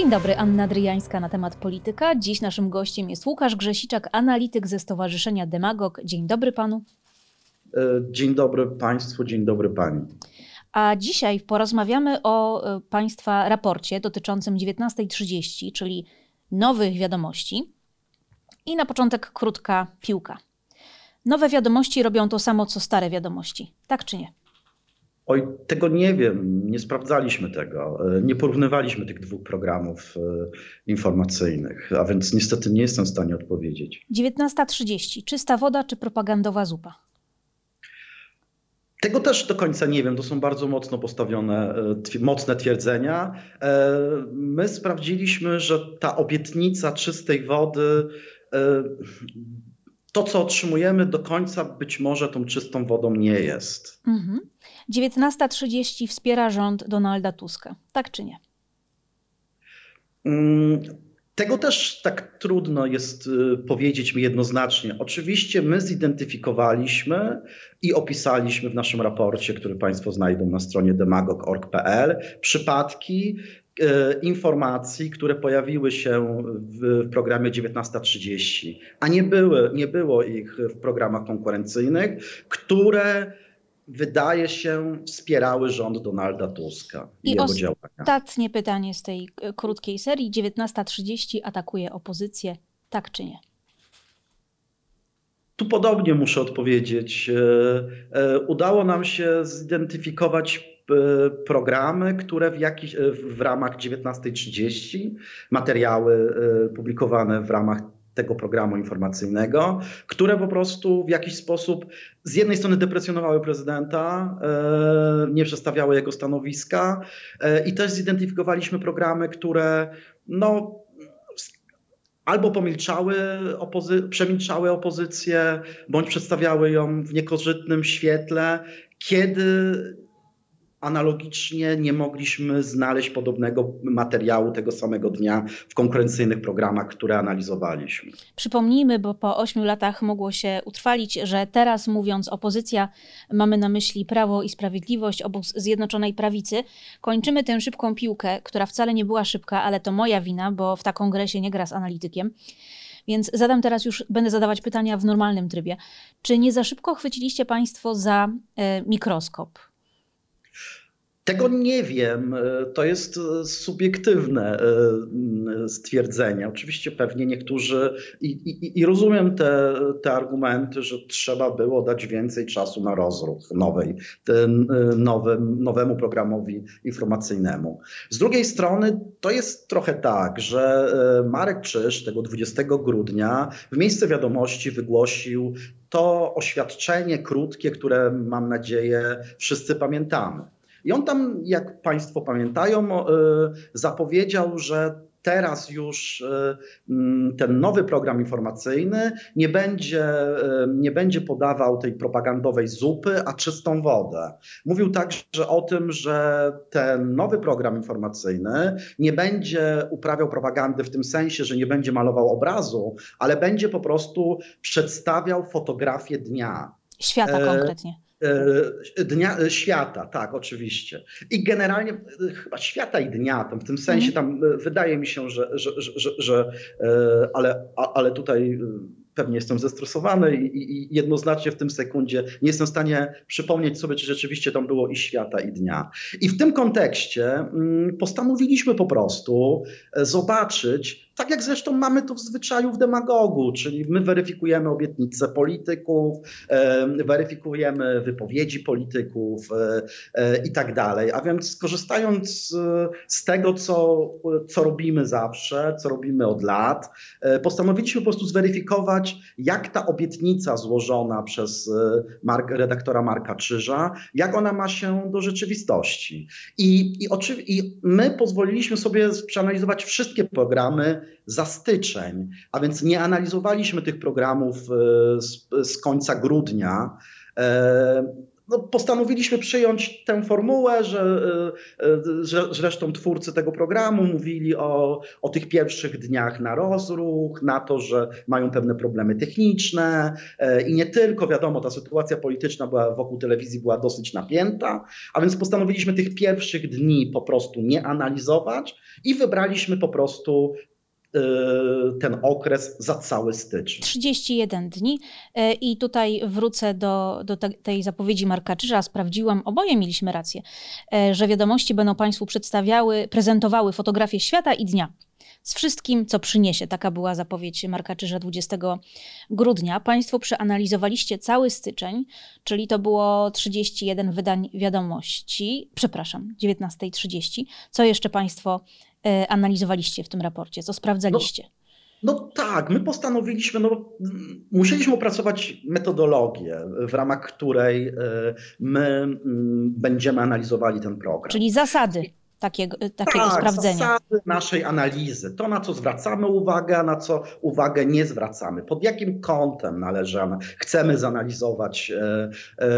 Dzień dobry, Anna Dryjańska na temat polityka. Dziś naszym gościem jest Łukasz Grzesiczak, analityk ze Stowarzyszenia Demagog. Dzień dobry panu. E, dzień dobry państwu, dzień dobry pani. A dzisiaj porozmawiamy o e, państwa raporcie dotyczącym 19.30, czyli nowych wiadomości. I na początek krótka piłka. Nowe wiadomości robią to samo, co stare wiadomości. Tak czy nie? Oj, tego nie wiem, nie sprawdzaliśmy tego, e, nie porównywaliśmy tych dwóch programów e, informacyjnych, a więc niestety nie jestem w stanie odpowiedzieć. 19.30, czysta woda czy propagandowa zupa? Tego też do końca nie wiem. To są bardzo mocno postawione, e, mocne twierdzenia. My sprawdziliśmy, że ta obietnica czystej wody to, co otrzymujemy do końca, być może tą czystą wodą nie jest. Mhm. 19.30 wspiera rząd Donalda Tuska. Tak czy nie? Mm, tego też tak trudno jest y, powiedzieć mi jednoznacznie. Oczywiście my zidentyfikowaliśmy i opisaliśmy w naszym raporcie, który Państwo znajdą na stronie demagog.org.pl, przypadki E, informacji, które pojawiły się w programie 19.30, a nie, były, nie było ich w programach konkurencyjnych, które wydaje się wspierały rząd Donalda Tuska i, I jego działania. Ostatnie pytanie z tej krótkiej serii. 19.30 atakuje opozycję, tak czy nie? Tu podobnie muszę odpowiedzieć. E, e, udało nam się zidentyfikować E, programy, które w, jakiś, e, w ramach 19.30, materiały e, publikowane w ramach tego programu informacyjnego, które po prostu w jakiś sposób z jednej strony deprecjonowały prezydenta, nie przedstawiały jego stanowiska i też zidentyfikowaliśmy programy, które no, albo pomilczały, opozy- przemilczały opozycję, bądź przedstawiały ją w niekorzystnym świetle, kiedy Analogicznie nie mogliśmy znaleźć podobnego materiału tego samego dnia w konkurencyjnych programach, które analizowaliśmy. Przypomnijmy, bo po ośmiu latach mogło się utrwalić, że teraz mówiąc opozycja, mamy na myśli Prawo i Sprawiedliwość, obóz Zjednoczonej Prawicy. Kończymy tę szybką piłkę, która wcale nie była szybka, ale to moja wina, bo w taką grę się nie gra z analitykiem. Więc zadam teraz już, będę zadawać pytania w normalnym trybie. Czy nie za szybko chwyciliście Państwo za e, mikroskop? Tego nie wiem. E, to jest e, subiektywne e, stwierdzenie. Oczywiście pewnie niektórzy i, i, i, rozumiem te, te argumenty, że trzeba było dać więcej czasu na rozruch nowej, ten nowym, nowemu programowi informacyjnemu. Z drugiej strony to jest trochę tak, że Marek Czyż tego 20 grudnia w miejsce wiadomości wygłosił to oświadczenie krótkie, które mam nadzieję wszyscy pamiętamy. I on tam, jak Państwo pamiętają, e, zapowiedział, że teraz już e, ten nowy program informacyjny nie będzie, e, nie będzie podawał tej propagandowej zupy, a czystą wodę. Mówił także o tym, że ten nowy program informacyjny nie będzie uprawiał propagandy w tym sensie, że nie będzie malował obrazu, ale będzie po prostu przedstawiał fotografię dnia. Świata konkretnie. E, dnia e, świata, tak, oczywiście. I generalnie e, chyba świata i dnia, tam w tym sensie tam wydaje mi się, że, że, że, że, że ale, ale tutaj pewnie jestem zestresowany i, i, jednoznacznie w tym sekundzie nie jestem w stanie przypomnieć sobie, czy rzeczywiście tam było i świata, i dnia. I w tym kontekście mm, postanowiliśmy po prostu zobaczyć, tak jak zresztą mamy to w zwyczaju w demagogu, czyli my weryfikujemy obietnice polityków, weryfikujemy wypowiedzi polityków e, e, i tak dalej. A więc korzystając z tego, co, co robimy zawsze, co robimy od lat, e, postanowiliśmy po prostu zweryfikować, jak ta obietnica złożona przez Mark, redaktora Marka Czyża, jak ona ma się do rzeczywistości. I, i, i my pozwoliliśmy sobie przeanalizować wszystkie programy, za styczeń, a więc nie analizowaliśmy tych programów e, z, z końca grudnia. E, no, postanowiliśmy przyjąć tę formułę, że, że zresztą twórcy tego programu mówili o, o tych pierwszych dniach na rozruch, na to, że mają pewne problemy techniczne. I nie tylko, wiadomo, ta sytuacja polityczna była wokół telewizji była dosyć napięta, a więc postanowiliśmy tych pierwszych dni po prostu nie analizować i wybraliśmy po prostu ten okres za cały styczeń. 31 dni y, i tutaj wrócę do, do tej zapowiedzi Marka Czyża. Sprawdziłam, oboje mieliśmy rację, y, że wiadomości będą Państwu przedstawiały, prezentowały fotografię świata i dnia z wszystkim, co przyniesie. Taka była zapowiedź Marka Czyża 20 grudnia. Państwo przeanalizowaliście cały styczeń, czyli to było 31 wydań wiadomości, przepraszam, 19.30. Co jeszcze Państwo e, analizowaliście w tym raporcie? Co sprawdzaliście? No, no tak, my postanowiliśmy, no, musieliśmy opracować metodologię, w ramach której e, my mm, będziemy analizowali ten program. Czyli zasady takiego, takiego tak, sprawdzenia. zasady naszej analizy, to na co zwracamy uwagę, a na co uwagę nie zwracamy, pod jakim kątem należymy, chcemy zanalizować e, e,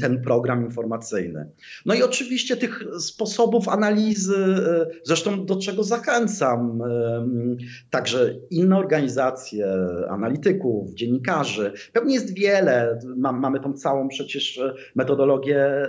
ten program informacyjny. No i oczywiście tych sposobów analizy, e, zresztą do czego zachęcam także inne organizacje, analityków, dziennikarzy, pewnie jest wiele, mamy tą całą przecież metodologię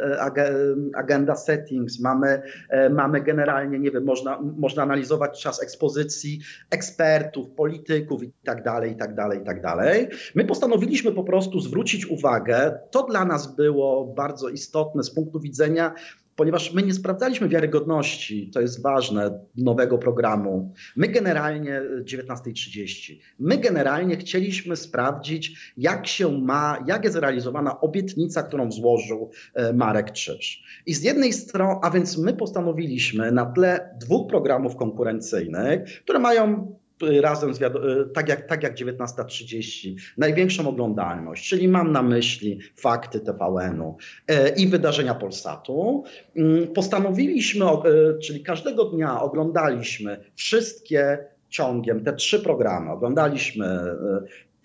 agenda settings, mamy E, mamy generalnie, nie wiem, można, można analizować czas ekspozycji ekspertów, polityków i tak dalej, i tak dalej, i tak dalej. My postanowiliśmy po prostu zwrócić uwagę, to dla nas było bardzo istotne z punktu widzenia ponieważ my nie sprawdzaliśmy wiarygodności, to jest ważne, nowego programu. My generalnie 19.30, my generalnie chcieliśmy sprawdzić, jak się ma, jak jest realizowana obietnica, którą złożył e, Marek Krzyż. I z jednej strony, a więc my postanowiliśmy na tle dwóch programów konkurencyjnych, które mają razem z, y, tak jak, tak jak 19.30, największą oglądalność, czyli mam na myśli fakty TVN-u e, i wydarzenia Polsatu. Mm, postanowiliśmy, e, czyli każdego dnia oglądaliśmy wszystkie ciągiem te trzy programy. Oglądaliśmy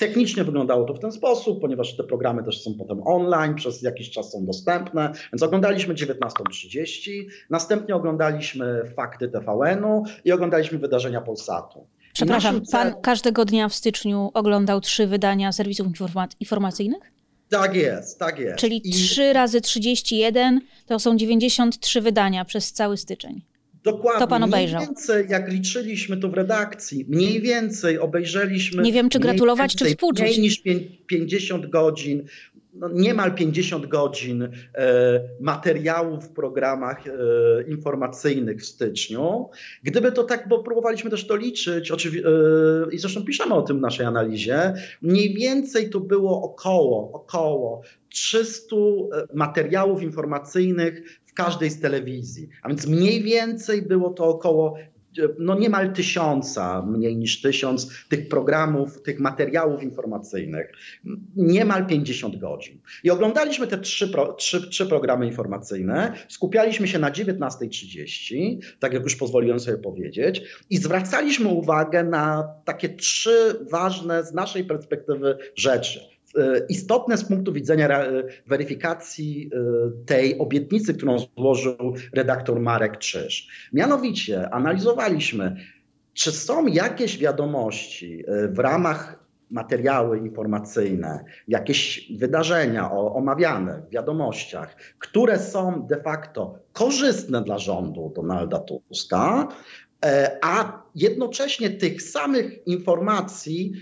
Technicznie wyglądało to w ten sposób, ponieważ te programy też są potem online, przez jakiś czas są dostępne, więc oglądaliśmy 19.30, następnie oglądaliśmy fakty TVN-u i oglądaliśmy wydarzenia Polsatu. Przepraszam, pan każdego dnia w styczniu oglądał trzy wydania serwisów informacyjnych? Tak jest, tak jest. Czyli I... 3 razy 31 to są 93 wydania przez cały styczeń. Dokładnie. To pan obejrzał. Mniej więcej, jak liczyliśmy to w redakcji, mniej więcej obejrzeliśmy. Nie wiem, czy gratulować, więcej, czy współczuć. Mniej niż 50 godzin no, niemal 50 godzin e, materiałów w programach e, informacyjnych w styczniu. Gdyby to tak, bo próbowaliśmy też to liczyć, oczywi- e, i zresztą piszemy o tym w naszej analizie, mniej więcej to było około, około 300 materiałów informacyjnych w każdej z telewizji. A więc mniej więcej było to około no niemal tysiąca, mniej niż tysiąc tych programów, tych materiałów informacyjnych, niemal 50 godzin. I oglądaliśmy te trzy, pro, trzy, trzy programy informacyjne, skupialiśmy się na 19.30, tak jak już pozwoliłem sobie powiedzieć, i zwracaliśmy uwagę na takie trzy ważne z naszej perspektywy rzeczy. E, istotne z punktu widzenia e, weryfikacji e, tej obietnicy, którą złożył redaktor Marek Krzyż. Mianowicie analizowaliśmy, czy są jakieś wiadomości w ramach materiały informacyjne, jakieś wydarzenia omawiane w wiadomościach, które są de facto korzystne dla rządu Donalda Tuska, a jednocześnie tych samych informacji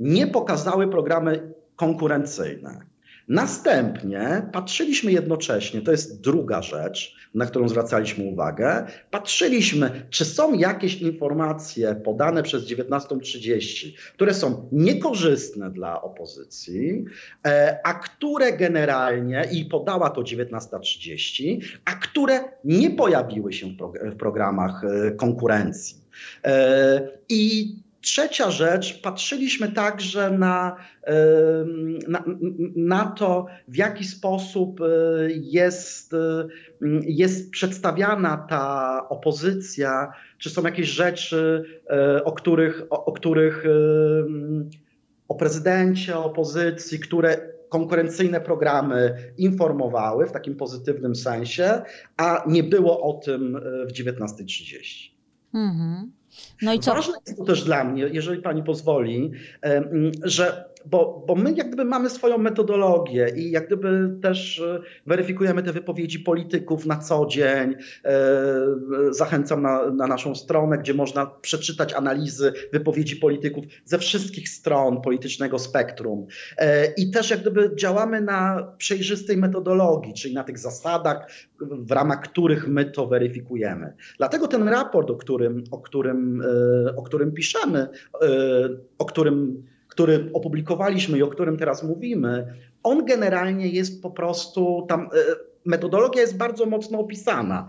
nie pokazały programy konkurencyjne. Następnie patrzyliśmy jednocześnie, to jest druga rzecz, na którą zwracaliśmy uwagę, patrzyliśmy, czy są jakieś informacje podane przez 19.30, które są niekorzystne dla opozycji, e, a które generalnie, i podała to 19.30, a które nie pojawiły się w programach e, konkurencji. E, I Trzecia rzecz, patrzyliśmy także na, na, na, to, w jaki sposób e, jest, e, jest przedstawiana ta opozycja, czy są jakieś rzeczy, e, o których, o, o których o prezydencie opozycji, które konkurencyjne programy informowały w takim pozytywnym sensie, a nie było o tym w 19.30. Mhm. No i co? Ważne jest to też dla mnie, jeżeli pani pozwoli, że bo, bo my jak gdyby mamy swoją metodologię i jak gdyby też e, weryfikujemy te wypowiedzi polityków na co dzień. E, zachęcam na, na naszą stronę, gdzie można przeczytać analizy wypowiedzi polityków ze wszystkich stron politycznego spektrum. E, I też jak gdyby działamy na przejrzystej metodologii, czyli na tych zasadach, w ramach których my to weryfikujemy. Dlatego ten raport, o którym, o którym, o którym piszemy, o którym który opublikowaliśmy i o którym teraz mówimy, on generalnie jest po prostu tam. E, metodologia jest bardzo mocno opisana.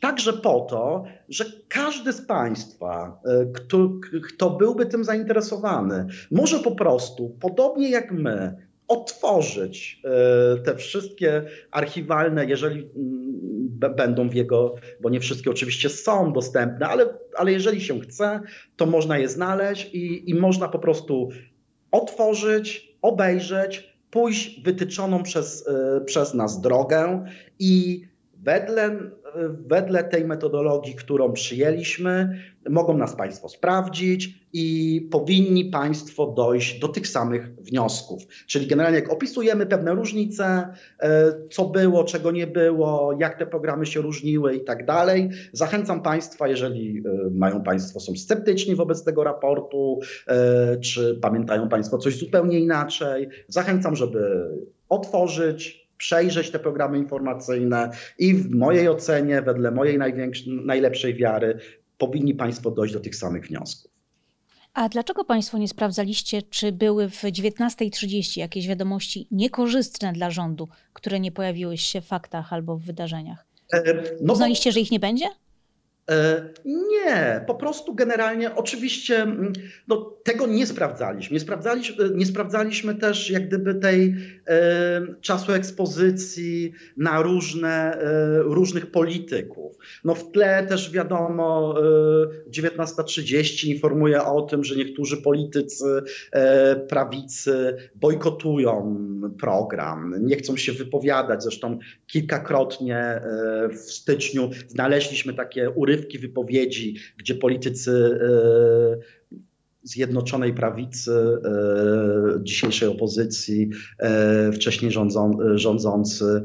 Także po to, że każdy z Państwa, e, kto, kto byłby tym zainteresowany, może po prostu, podobnie jak my, otworzyć e, te wszystkie archiwalne, jeżeli mm, będą w jego, bo nie wszystkie oczywiście są dostępne, ale, ale jeżeli się chce, to można je znaleźć i, i można po prostu otworzyć, obejrzeć, pójść wytyczoną przez, e, przez nas drogę i wedle, wedle tej metodologii, którą przyjęliśmy, mogą nas Państwo sprawdzić i powinni Państwo dojść do tych samych wniosków. Czyli generalnie jak opisujemy pewne różnice, e, co było, czego nie było, jak te programy się różniły i tak dalej, zachęcam Państwa, jeżeli e, mają Państwo, są sceptyczni wobec tego raportu, e, czy pamiętają Państwo coś zupełnie inaczej, zachęcam, żeby otworzyć, przejrzeć te programy informacyjne i w mojej ocenie, wedle mojej najlepszej wiary, powinni Państwo dojść do tych samych wniosków. A dlaczego Państwo nie sprawdzaliście, czy były w 19.30 jakieś wiadomości niekorzystne dla rządu, które nie pojawiły się w faktach albo w wydarzeniach? E, no Uznaliście, że ich nie będzie? E, nie, po prostu generalnie oczywiście mm, no, tego nie sprawdzaliśmy. Nie sprawdzaliśmy, nie sprawdzaliśmy też jak gdyby tej e, czasu ekspozycji na różne, e, różnych polityków. No w tle też wiadomo, e, 19.30 informuje o tym, że niektórzy politycy e, prawicy bojkotują program, nie chcą się wypowiadać. Zresztą kilkakrotnie e, w styczniu znaleźliśmy takie urywki urywki wypowiedzi, gdzie politycy e, Zjednoczonej Prawicy, e, dzisiejszej opozycji, e, wcześniej rządzą, rządzący,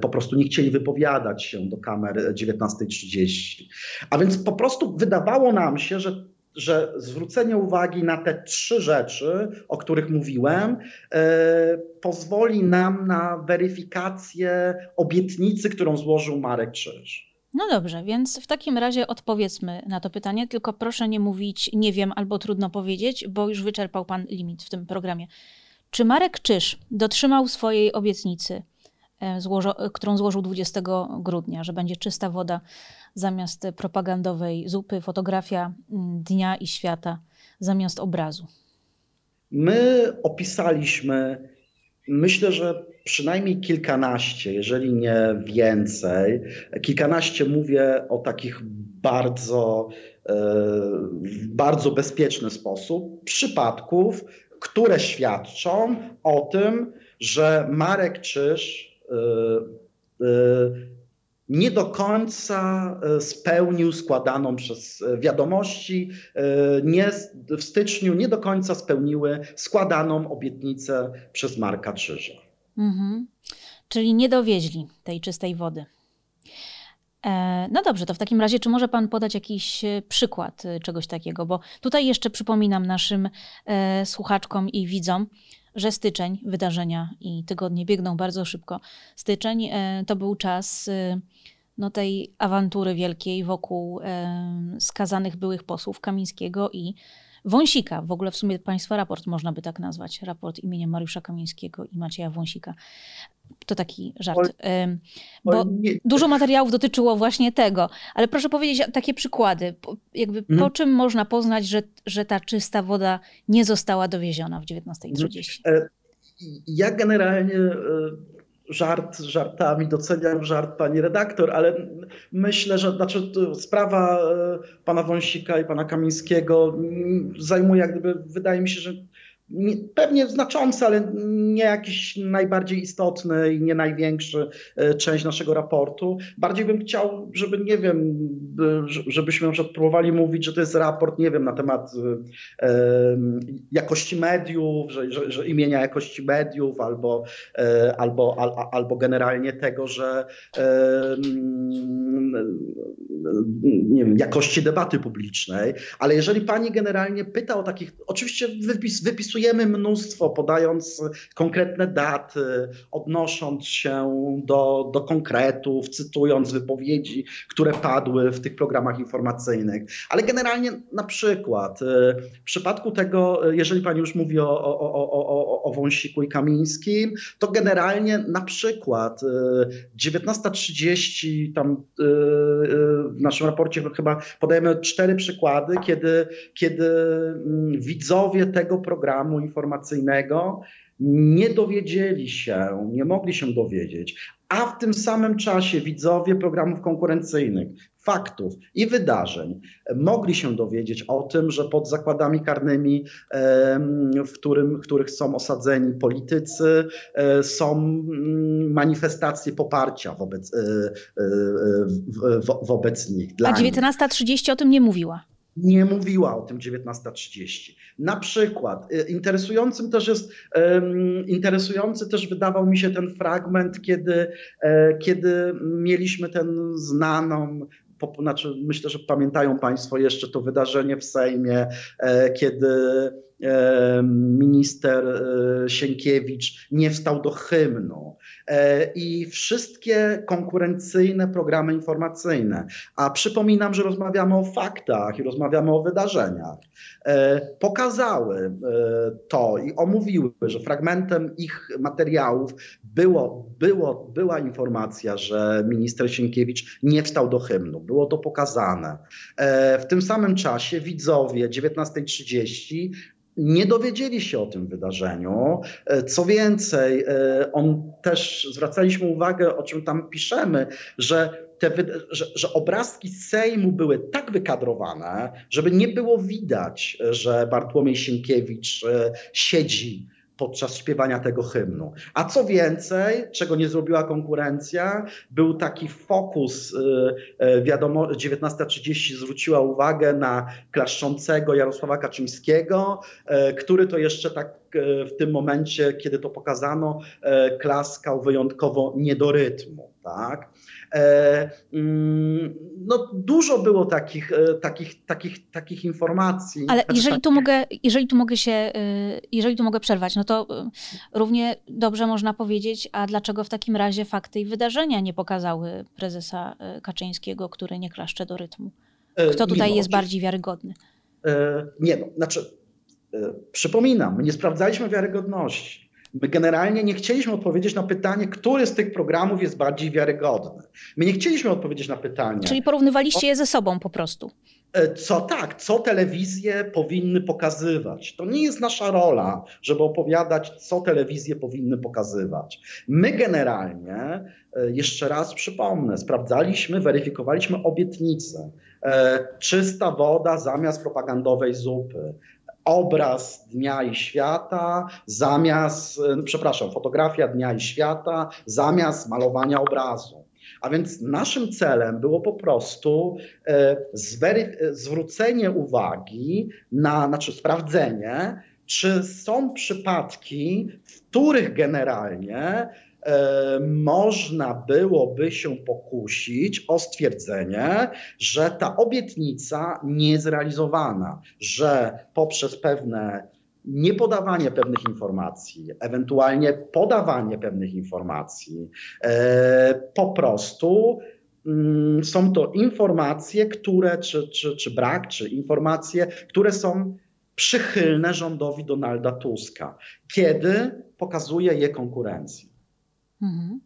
po prostu nie chcieli wypowiadać się do kamer 19.30. A więc po prostu wydawało nam się, że że zwrócenie uwagi na te trzy rzeczy, o których mówiłem, pozwoli nam na weryfikację obietnicy, którą złożył Marek Krzyż. No dobrze, więc w takim razie odpowiedzmy na to pytanie, tylko proszę nie mówić nie wiem albo trudno powiedzieć, bo już wyczerpał Pan limit w tym programie. Czy Marek Czyż dotrzymał swojej obietnicy, e, którą złożył 20 grudnia, że będzie czysta woda zamiast propagandowej zupy, fotografia mm, dnia i świata zamiast obrazu? My opisaliśmy, myślę, że przynajmniej kilkanaście, jeżeli nie więcej. Kilkanaście mówię o takich bardzo, e, bardzo bezpieczny sposób przypadków, które świadczą o tym, że Marek Czyż e, e, nie do końca spełnił składaną przez wiadomości, nie, w styczniu nie do końca spełniły składaną obietnicę przez Marka Czyża. Mhm. Czyli nie dowieźli tej czystej wody. E, no dobrze, to w takim razie, czy może Pan podać jakiś e, przykład e, czegoś takiego? Bo tutaj jeszcze przypominam naszym e, słuchaczkom i widzom, że styczeń, wydarzenia i tygodnie biegną bardzo szybko. Styczeń e, to był czas e, no, tej awantury wielkiej wokół skazanych byłych posłów Kamińskiego i Wąsika. W ogóle w sumie Państwa raport można by tak nazwać. Raport imieniem Mariusza Kamińskiego i Macieja Wąsika. To taki żart. Bo dużo materiałów dotyczyło właśnie tego. Ale proszę powiedzieć takie przykłady. Jakby mhm. po czym można poznać, że, że ta czysta woda nie została dowieziona w 19.30? E, ja generalnie żart żartami, doceniam żart pani redaktor, ale myślę, że znaczy, sprawa e, pana Wąsika i pana Kamińskiego zajmuje, jak gdyby, wydaje mi się, że pewnie znaczący, ale nie jakiś najbardziej istotny i nie największy e, część naszego raportu. Bardziej bym chciał, żeby, nie wiem, żebyśmy na przykład próbowali mówić, że to jest raport, nie wiem, na temat e, jakości mediów, że, że, że imienia jakości mediów albo, e, albo, al, albo generalnie tego, że nie wiem, jakości debaty publicznej, ale jeżeli pani generalnie pyta o takich, oczywiście wypis, wypisujemy mnóstwo, podając konkretne daty, odnosząc się do, do konkretów, cytując wypowiedzi, które padły w tych programach informacyjnych, ale generalnie na przykład y, w przypadku tego, jeżeli pani już mówi o, o, o, o, o Wąsiku i Kamińskim, to generalnie na przykład 19.30 y, tam w naszym raporcie chyba podajemy cztery przykłady, kiedy, kiedy mm, widzowie tego programu informacyjnego nie dowiedzieli się, nie mogli się dowiedzieć, a w tym samym czasie widzowie programów konkurencyjnych, faktów i wydarzeń mogli się dowiedzieć o tym, że pod zakładami karnymi, w, którym, których są osadzeni politycy, e, są mm, manifestacje poparcia wobec, e, e, wobec nich. A 19.30 o tym nie mówiła nie mówiła o tym 19.30. Na przykład y, interesującym też jest, interesujący też wydawał mi się ten fragment, kiedy, e, kiedy mieliśmy ten znaną znaczy myślę, że pamiętają Państwo jeszcze to wydarzenie w Sejmie, e, kiedy minister e, Sienkiewicz nie wstał do hymnu e, i wszystkie konkurencyjne programy informacyjne, a przypominam, że rozmawiamy o faktach i rozmawiamy o wydarzeniach, e, pokazały to i omówiły, że fragmentem ich materiałów było, było, była informacja, że minister Sienkiewicz nie wstał do hymnu. Było to pokazane. W tym samym czasie widzowie 19.30 nie dowiedzieli się o tym wydarzeniu. E, co więcej, e, on też zwracaliśmy uwagę, o czym tam piszemy, że te, że, że, obrazki Sejmu były tak wykadrowane, żeby nie było widać, że Bartłomiej Sienkiewicz e, siedzi podczas śpiewania tego hymnu. A co więcej, czego nie zrobiła konkurencja, był taki fokus, y, y, wiadomo, 19.30 zwróciła uwagę na klaszczącego Jarosława Kaczyńskiego, y, który to jeszcze tak w tym momencie, kiedy to pokazano, klaskał wyjątkowo nie do rytmu. Tak? E, mm, no, dużo było takich, e, takich, takich, takich informacji. Ale znaczy, jeżeli, tu mogę, jeżeli tu mogę się, e, jeżeli tu mogę przerwać, no to równie dobrze można powiedzieć, a dlaczego w takim razie fakty i wydarzenia nie pokazały prezesa Kaczyńskiego, który nie klaszcze do rytmu? Kto tutaj jest bardziej wiarygodny? Nie, no, znaczy, przypominam, nie sprawdzaliśmy wiarygodności. My generalnie nie chcieliśmy odpowiedzieć na pytanie, który z tych programów jest bardziej wiarygodny. My nie chcieliśmy odpowiedzieć na pytanie. Czyli porównywaliście je ze sobą po prostu. E, co tak, co telewizje powinny pokazywać. To nie jest nasza rola, żeby opowiadać, co telewizje powinny pokazywać. My generalnie, e, jeszcze raz przypomnę, sprawdzaliśmy, weryfikowaliśmy obietnice. E, czysta woda zamiast propagandowej zupy obraz dnia i świata zamiast, e, przepraszam, fotografia dnia i świata zamiast malowania obrazu. A więc naszym celem było po prostu e, zwrócenie uwagi na, znaczy sprawdzenie, czy są przypadki, w których generalnie E, można byłoby się pokusić o stwierdzenie, że ta obietnica nie jest realizowana, że poprzez pewne niepodawanie pewnych informacji, ewentualnie podawanie pewnych informacji, e, po prostu mm, są to informacje, które, czy, czy, czy brak, czy informacje, które są przychylne rządowi Donalda Tuska, kiedy pokazuje je konkurencji. Mhm.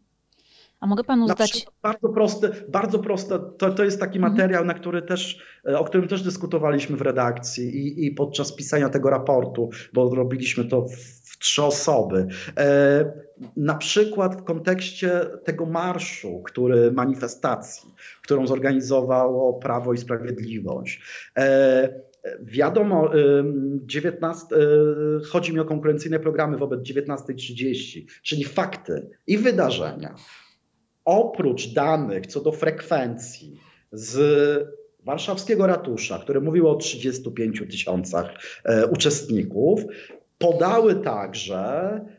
A mogę panu zadać. Bardzo proste, bardzo proste. To, to jest taki mhm. materiał, na który też, e, o którym też dyskutowaliśmy w redakcji i, i podczas pisania tego raportu, bo robiliśmy to w, w trzy osoby. E, na przykład w kontekście tego marszu, który manifestacji, którą zorganizowało Prawo i Sprawiedliwość. E, Wiadomo, 19, chodzi mi o konkurencyjne programy wobec 19.30, czyli fakty i wydarzenia. Oprócz danych co do frekwencji z warszawskiego ratusza, które mówiło o 35 tysiącach uczestników, podały także E,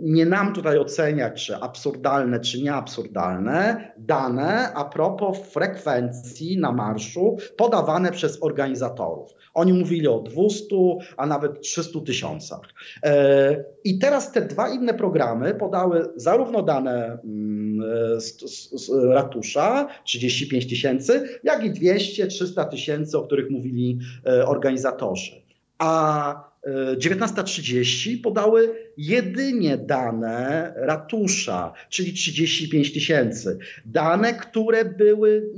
nie nam tutaj oceniać, czy absurdalne, czy nieabsurdalne dane a propos frekwencji na marszu podawane przez organizatorów. Oni mówili o 200, a nawet 300 tysiącach. E, I teraz te dwa inne programy podały zarówno dane mm, z, z, z ratusza 35 tysięcy, jak i 200, 300 tysięcy, o których mówili e, organizatorzy. A 19.30 podały jedynie dane ratusza, czyli 35 tysięcy. Dane, które były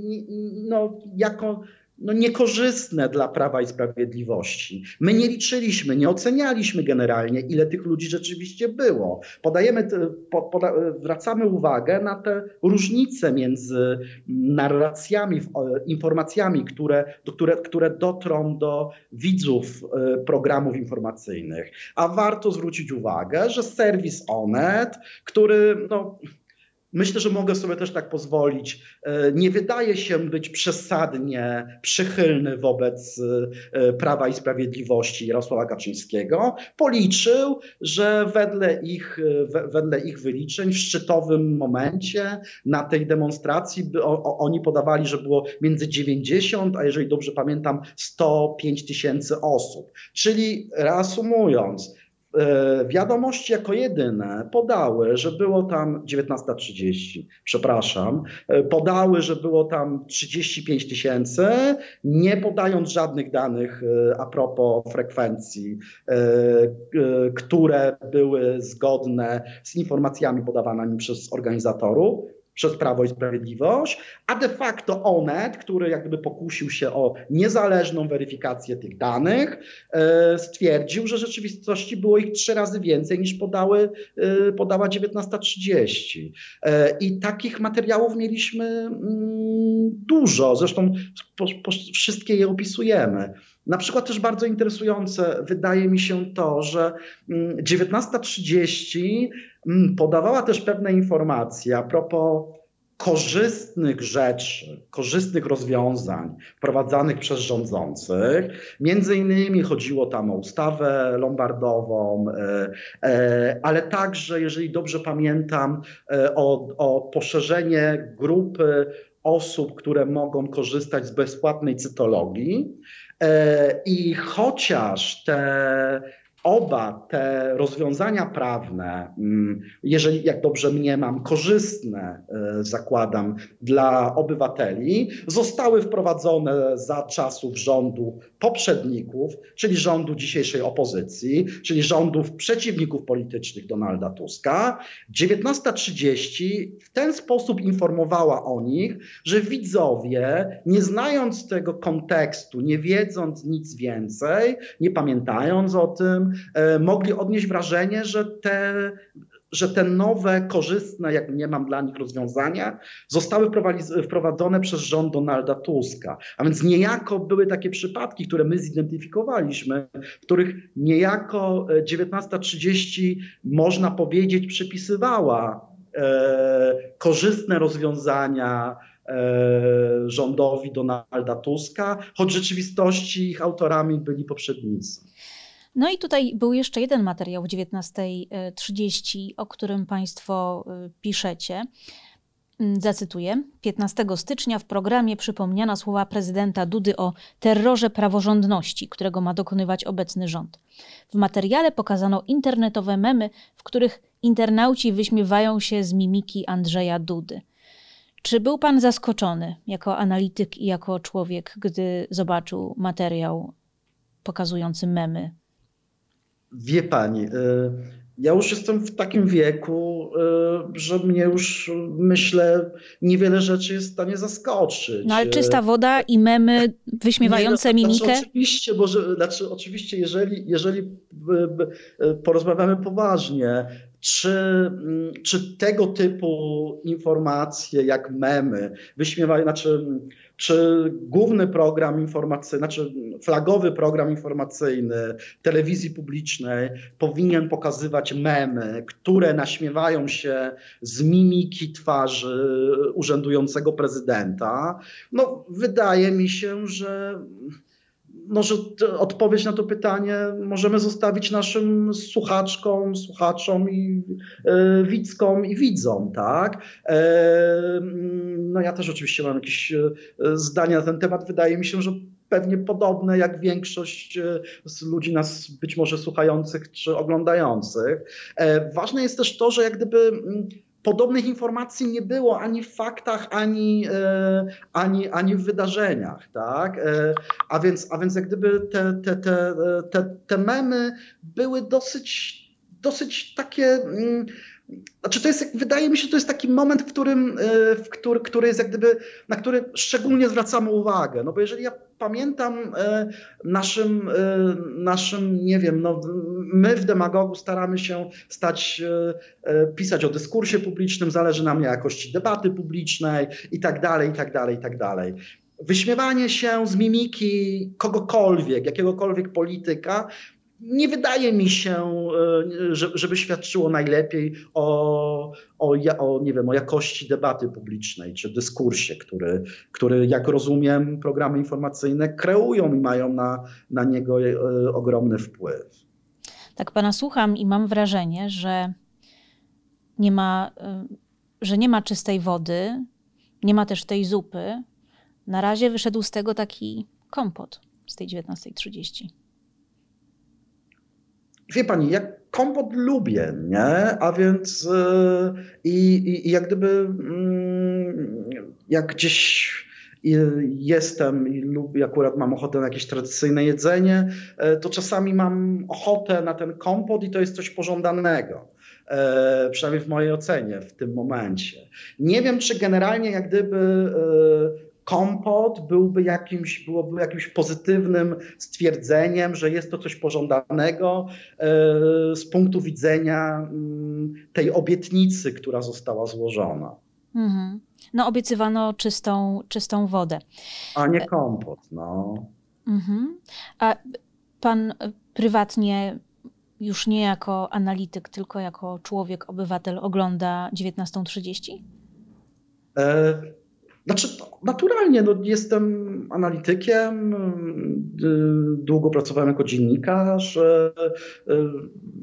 no, jako no, niekorzystne dla Prawa i Sprawiedliwości. My nie liczyliśmy, nie ocenialiśmy generalnie, ile tych ludzi rzeczywiście było. Podajemy, poda, zwracamy uwagę na te różnice między narracjami, informacjami, które, które, które dotrą do widzów e, programów informacyjnych. A warto zwrócić uwagę, że serwis Onet, który no, Myślę, że mogę sobie też tak pozwolić. E, nie wydaje się być przesadnie przychylny wobec e, Prawa i Sprawiedliwości Jarosława Kaczyńskiego. Policzył, że wedle ich, wedle ich wyliczeń w szczytowym momencie na tej demonstracji oni podawali, że było między 90, a jeżeli dobrze pamiętam, 105 tysięcy osób. Czyli reasumując, E, wiadomości jako jedyne podały, że było tam 19.30, przepraszam, e, podały, że było tam 35 tysięcy, nie podając żadnych danych e, a propos frekwencji, które były zgodne z informacjami podawanymi przez organizatorów przez Prawo i Sprawiedliwość, a de facto Onet, który jakby pokusił się o niezależną weryfikację tych danych, e, stwierdził, że w rzeczywistości było ich trzy razy więcej niż podały, e, podała 19.30. E, I takich materiałów mieliśmy mm, dużo, zresztą wszystkie je opisujemy. Na przykład też bardzo interesujące wydaje mi się to, że 19.30 mm, mm, podawała też pewne informacje a propos korzystnych rzeczy, korzystnych rozwiązań wprowadzanych przez rządzących. Między innymi chodziło tam o ustawę lombardową, e, e, ale także, jeżeli dobrze pamiętam, e, o, o poszerzenie grupy osób, które mogą korzystać z bezpłatnej cytologii. I chociaż te oba te rozwiązania prawne, mm, jeżeli, jak dobrze mniemam, korzystne, e, zakładam, dla obywateli, zostały wprowadzone za czasów rządu poprzedników, czyli rządu dzisiejszej opozycji, czyli rządów przeciwników politycznych Donalda Tuska. 19.30 w ten sposób informowała o nich, że widzowie, nie znając tego kontekstu, nie wiedząc nic więcej, nie pamiętając o tym, mogli odnieść wrażenie, że te, że te nowe, korzystne, jak nie mam dla nich rozwiązania, zostały wprowadzone przez rząd Donalda Tuska. A więc niejako były takie przypadki, które my zidentyfikowaliśmy, w których niejako 19.30 e, można powiedzieć przypisywała e, korzystne rozwiązania e, rządowi Donalda Tuska, choć w rzeczywistości ich autorami byli poprzednicy. No i tutaj był jeszcze jeden materiał w 19.30, o którym Państwo y, piszecie. Mm, zacytuję. 15 stycznia w programie przypomniano słowa prezydenta Dudy o terrorze praworządności, którego ma dokonywać obecny rząd. W materiale pokazano internetowe memy, w których internauci wyśmiewają się z mimiki Andrzeja Dudy. Czy był pan zaskoczony jako analityk i jako człowiek, gdy zobaczył materiał pokazujący memy Wie pani, y, ja już jestem w takim wieku, y, że mnie już myślę, niewiele rzeczy jest w stanie zaskoczyć. No ale czysta woda i memy wyśmiewające Nie, no, mimikę? Znaczy, oczywiście, bo znaczy, oczywiście, jeżeli, jeżeli y, porozmawiamy poważnie, czy, mm, czy tego typu informacje jak memy, wyśmiewają, znaczy, czy główny program informacyjny, znaczy flagowy program informacyjny telewizji publicznej powinien pokazywać memy, które naśmiewają się z mimiki twarzy urzędującego prezydenta. No, wydaje mi się, że może odpowiedź na to pytanie możemy zostawić naszym słuchaczkom, słuchaczom i e, widzkom i widzom, tak? E, no ja też oczywiście mam jakieś e, zdania na ten temat. Wydaje mi się, że pewnie podobne jak większość z ludzi nas być może słuchających czy oglądających. Ważne jest też to, że jak gdyby mm, podobnych informacji nie było ani w faktach, ani, e, ani, ani w wydarzeniach. Tak? E, a, więc, a więc jak gdyby te, te, te, te, te memy były dosyć, dosyć takie. Mm, znaczy to jest, wydaje mi się, to jest taki moment, w którym, e, w który, który jest jak gdyby, na który szczególnie zwracamy uwagę. No bo jeżeli ja pamiętam e, naszym, e, naszym, nie wiem, no, my w Demagogu staramy się stać, pisać o dyskursie publicznym, zależy nam na jakości debaty publicznej i tak dalej, i tak dalej, i tak dalej. Wyśmiewanie się z mimiki kogokolwiek, jakiegokolwiek polityka, nie wydaje mi się, e, żeby świadczyło najlepiej o, o, o, nie wiem, o jakości debaty publicznej czy dyskursie, który, który, jak rozumiem, programy informacyjne kreują i mają na, na niego e, ogromny wpływ. Tak pana słucham i mam wrażenie, że nie ma, e, że nie ma czystej wody, nie ma też tej zupy. Na razie wyszedł z tego taki kompot z tej 19.30. Wie pani, ja kompot lubię, nie? A więc yy, i, i jak gdyby yy, jak gdzieś jestem i lubię, akurat mam ochotę na jakieś tradycyjne jedzenie, yy, to czasami mam ochotę na ten kompot i to jest coś pożądanego. Yy, przynajmniej w mojej ocenie w tym momencie. Nie wiem, czy generalnie jak gdyby yy, kompot byłby jakimś, byłoby jakimś pozytywnym stwierdzeniem, że jest to coś pożądanego e, z punktu widzenia mm, tej obietnicy, która została złożona. Mhm. No, obiecywano czystą, czystą wodę. A nie kompot, no. Mhm. A pan prywatnie już nie jako analityk, tylko jako człowiek, obywatel ogląda 19.30? E, znaczy, naturalnie, no, jestem analitykiem, y, długo pracowałem jako dziennikarz, y, y,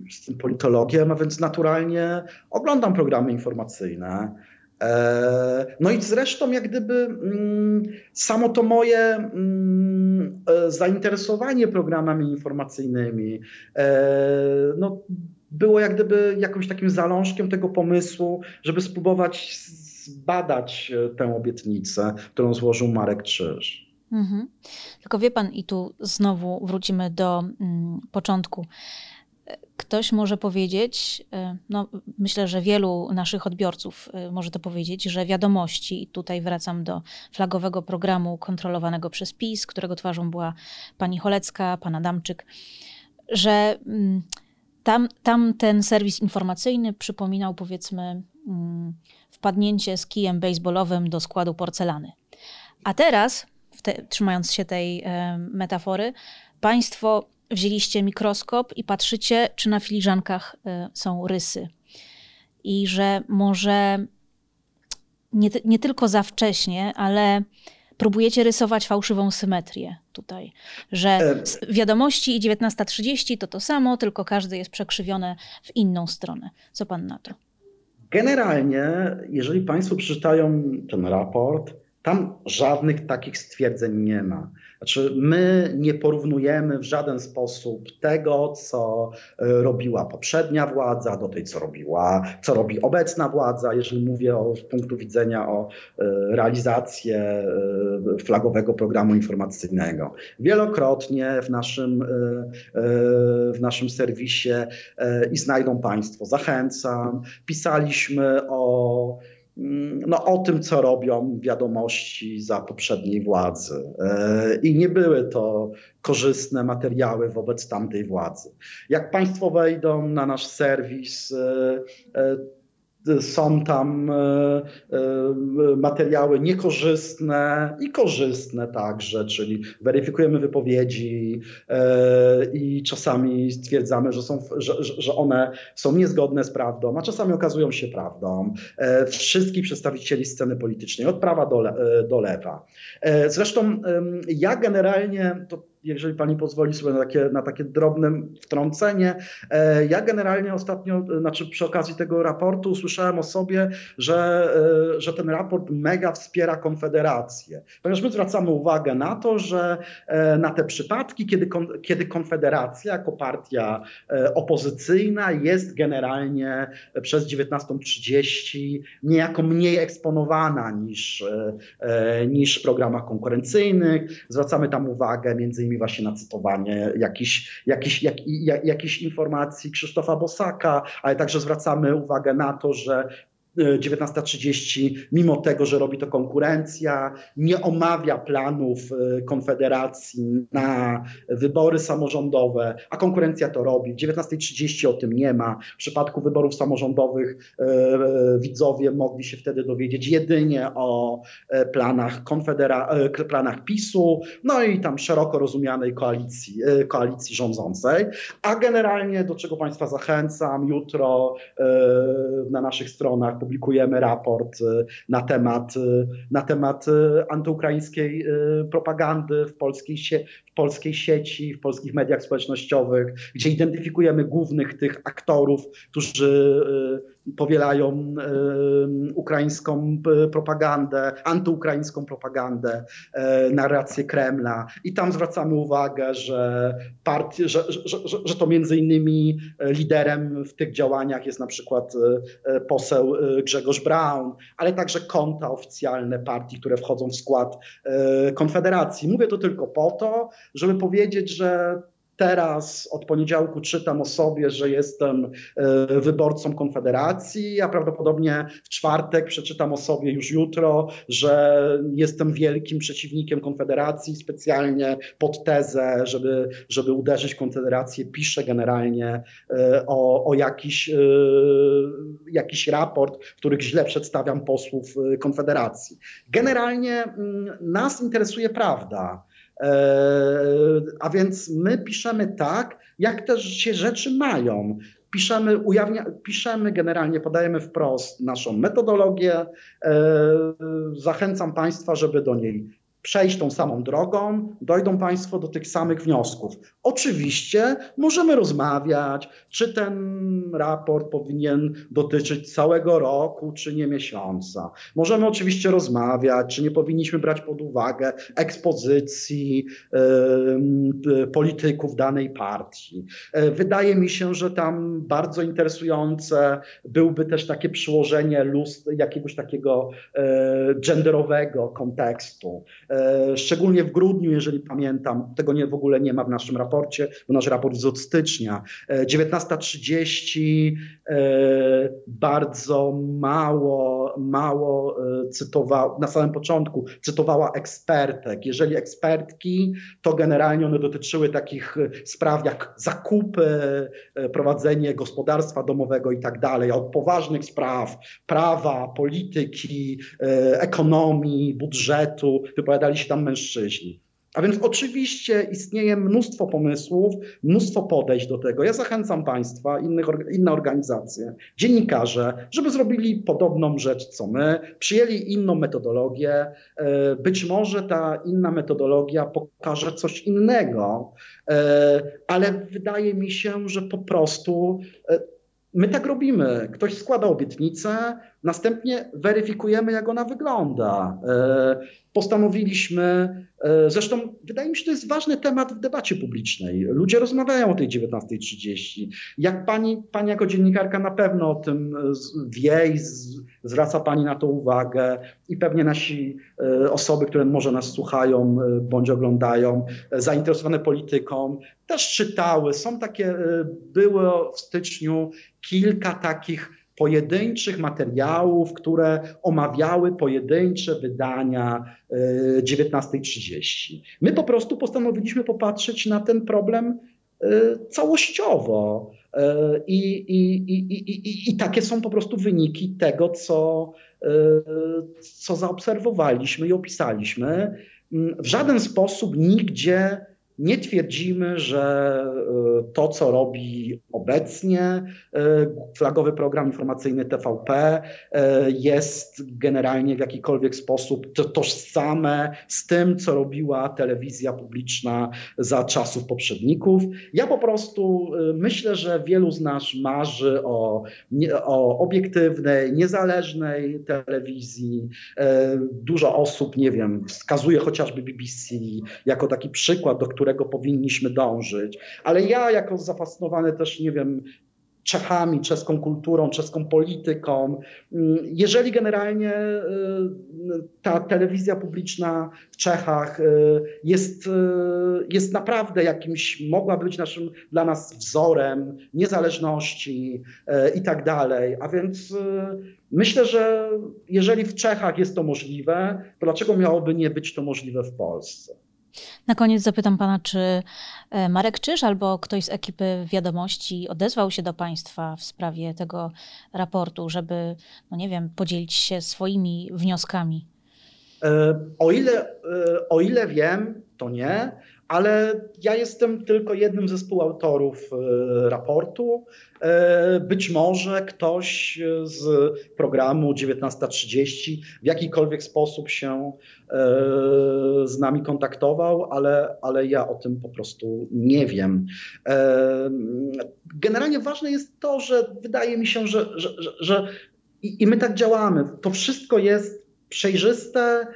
jestem politologiem, a więc naturalnie oglądam programy informacyjne. E, no i zresztą, jak gdyby mm, samo to moje mm, e, zainteresowanie programami informacyjnymi e, no, było jak gdyby jakimś takim zalążkiem tego pomysłu, żeby spróbować zbadać e, tę obietnicę, którą złożył Marek Krzyż. Mhm. Tylko wie pan, i tu znowu wrócimy do mm, początku. Ktoś może powiedzieć, e, no myślę, że wielu naszych odbiorców e, może to powiedzieć, że wiadomości, i tutaj wracam do flagowego programu kontrolowanego przez PiS, którego twarzą była pani Cholecka, pan Adamczyk, że mm, tam, tam ten serwis informacyjny przypominał powiedzmy wpadnięcie z kijem baseballowym do składu porcelany. A teraz, te, trzymając się tej e, metafory, Państwo wzięliście mikroskop i patrzycie, czy na filiżankach e, są rysy. I że może nie, nie tylko za wcześnie, ale próbujecie rysować fałszywą symetrię tutaj, że e, wiadomości i 19.30 to to samo, tylko każdy jest przekrzywione w inną stronę. Co pan na to? Generalnie, jeżeli Państwo przeczytają ten raport, tam żadnych takich stwierdzeń nie ma. Znaczy, my nie porównujemy w żaden sposób tego, co e, robiła poprzednia władza, do tej, co robiła, co robi obecna władza, jeżeli mówię o, z punktu widzenia o e, realizację e, flagowego programu informacyjnego. Wielokrotnie w naszym, w naszym serwisie i znajdą Państwo, zachęcam, pisaliśmy o no, o tym, co robią wiadomości za poprzedniej władzy. I nie były to korzystne materiały wobec tamtej władzy. Jak Państwo wejdą na nasz serwis, są tam e, e, materiały niekorzystne i korzystne także, czyli weryfikujemy wypowiedzi e, i czasami stwierdzamy, że, są, że, że one są niezgodne z prawdą, a czasami okazują się prawdą. Wszystkich przedstawicieli sceny politycznej, od prawa do, do lewa. Zresztą ja generalnie, to jeżeli pani pozwoli sobie na takie, na takie drobne wtrącenie. E, ja generalnie ostatnio, znaczy przy okazji tego raportu usłyszałem o sobie, że, e, że ten raport mega wspiera Konfederację. Ponieważ my zwracamy uwagę na to, że e, na te przypadki, kiedy, kiedy Konfederacja jako partia opozycyjna jest generalnie przez 19.30 niejako mniej eksponowana niż, niż w programach konkurencyjnych. Zwracamy tam uwagę między innymi właśnie na cytowanie jakichś, jakichś, jak, jak, informacji Krzysztofa Bosaka, ale także zwracamy uwagę na to, że 19.30, mimo tego, że robi to konkurencja, nie omawia planów e, Konfederacji na wybory samorządowe, a konkurencja to robi. W 19.30 o tym nie ma. W przypadku wyborów samorządowych e, e, widzowie mogli się wtedy dowiedzieć jedynie o planach, konfedera planach PiSu, no i tam szeroko rozumianej koalicji, koalicji rządzącej. A generalnie, do czego Państwa zachęcam, jutro na naszych stronach publikujemy raport y, na temat, y, na temat y, antyukraińskiej propagandy w polskiej, w polskiej sieci, w polskich mediach społecznościowych, gdzie identyfikujemy głównych tych aktorów, którzy powielają ukraińską propagandę, antyukraińską propagandę, e, narrację Kremla. I tam zwracamy uwagę, że, partii, że, że, że, że to między innymi liderem w tych działaniach jest na przykład e, poseł e, Grzegorz Braun, ale także konta oficjalne partii, które wchodzą w skład Konfederacji. Mówię to tylko po to, żeby powiedzieć, że Teraz od poniedziałku czytam o sobie, że jestem e, wyborcą Konfederacji, a prawdopodobnie w czwartek przeczytam o sobie już jutro, że jestem wielkim przeciwnikiem Konfederacji. Specjalnie pod tezę, żeby, żeby uderzyć Konfederację, piszę generalnie e, o, o jakiś, e, jakiś raport, w których źle przedstawiam posłów Konfederacji. Generalnie mm, nas interesuje prawda. E, a więc my piszemy tak, jak też się rzeczy mają. Piszemy, ujawnia, piszemy generalnie, podajemy wprost naszą metodologię. E, zachęcam Państwa, żeby do niej przejść tą samą drogą, dojdą Państwo do tych samych wniosków. Oczywiście możemy rozmawiać, czy ten raport powinien dotyczyć całego roku, czy nie miesiąca. Możemy oczywiście rozmawiać, czy nie powinniśmy brać pod uwagę ekspozycji y, polityków danej partii. E, wydaje mi się, że tam bardzo interesujące byłby też takie przyłożenie lust, jakiegoś takiego y, genderowego kontekstu. E, szczególnie w grudniu, jeżeli pamiętam, tego nie, w ogóle nie ma w naszym raporcie, bo nasz raport jest od stycznia. 19.30 e, e, bardzo mało, mało cytowała, na samym początku cytowała ekspertek. Jeżeli ekspertki, to generalnie one dotyczyły takich spraw jak zakupy, prowadzenie gospodarstwa domowego i tak dalej, od poważnych spraw, prawa, polityki, ekonomii, budżetu, wypowiadali się tam mężczyźni. A więc oczywiście istnieje mnóstwo pomysłów, mnóstwo podejść do tego. Ja zachęcam Państwa, innych, inne organizacje, dziennikarze, żeby zrobili podobną rzecz co my, przyjęli inną metodologię. E, być może ta inna metodologia pokaże coś innego, e, ale wydaje mi się, że po prostu e, my tak robimy. Ktoś składa obietnicę, następnie weryfikujemy, jak ona wygląda postanowiliśmy, e, zresztą wydaje mi się, że to jest ważny temat w debacie publicznej. Ludzie rozmawiają o tej 19.30. Jak pani, pani jako dziennikarka na pewno o tym e, wie i zwraca pani na to uwagę i pewnie nasi e, osoby, które może nas słuchają bądź oglądają, zainteresowane polityką, też czytały. Są takie, było w styczniu kilka takich pojedynczych materiałów, które omawiały pojedyncze wydania 19.30. My po prostu postanowiliśmy popatrzeć na ten problem całościowo. I, i, i, i, I takie są po prostu wyniki tego, co, co zaobserwowaliśmy i opisaliśmy. W żaden sposób nigdzie nie twierdzimy, że e, to, co robi obecnie e, flagowy program informacyjny TVP, e, jest generalnie w jakikolwiek sposób tożsame z tym, co robiła telewizja publiczna za czasów poprzedników. Ja po prostu myślę, że wielu z nas marzy o, o obiektywnej, niezależnej telewizji. Dużo osób, nie wiem, wskazuje chociażby BBC jako taki przykład, do którego którego powinniśmy dążyć. Ale ja, jako zafascynowany też, nie wiem, Czechami, czeską kulturą, czeską polityką. Mm, jeżeli generalnie y, ta telewizja publiczna w Czechach y, jest, y, jest naprawdę jakimś, mogła być naszym dla nas wzorem niezależności i tak dalej. A więc myślę, że jeżeli w Czechach jest to możliwe, to dlaczego miałoby nie być to możliwe w Polsce? Na koniec zapytam pana, czy e, Marek Czyż albo ktoś z ekipy wiadomości odezwał się do państwa w sprawie tego raportu, żeby, no nie wiem, podzielić się swoimi wnioskami? E, o ile, e, o ile wiem, to nie ale ja jestem tylko jednym ze współautorów e, raportu. E, być może ktoś z programu 1930 w jakikolwiek sposób się e, z nami kontaktował, ale, ale ja o tym po prostu nie wiem. Generalnie ważne jest to, że wydaje mi się, że, że, że, i my tak działamy. To wszystko jest przejrzyste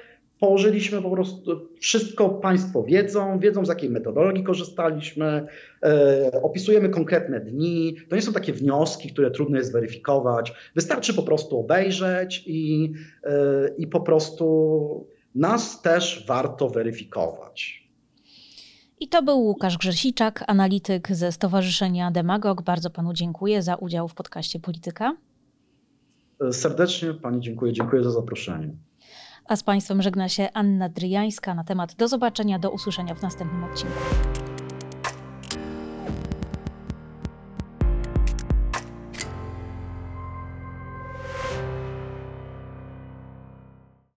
położyliśmy po prostu wszystko Państwo wiedzą, wiedzą z jakiej metodologii korzystaliśmy, e, opisujemy konkretne dni. To nie są takie wnioski, które trudno jest weryfikować. Wystarczy po prostu obejrzeć i, e, i po prostu nas też warto weryfikować. I to był Łukasz Grzesiczak, analityk ze Stowarzyszenia Demagog. Bardzo panu dziękuję za udział w podcaście Polityka. Serdecznie pani dziękuję, dziękuję za zaproszenie. A z Państwem żegna się Anna Dryjańska na temat do zobaczenia, do usłyszenia w następnym odcinku.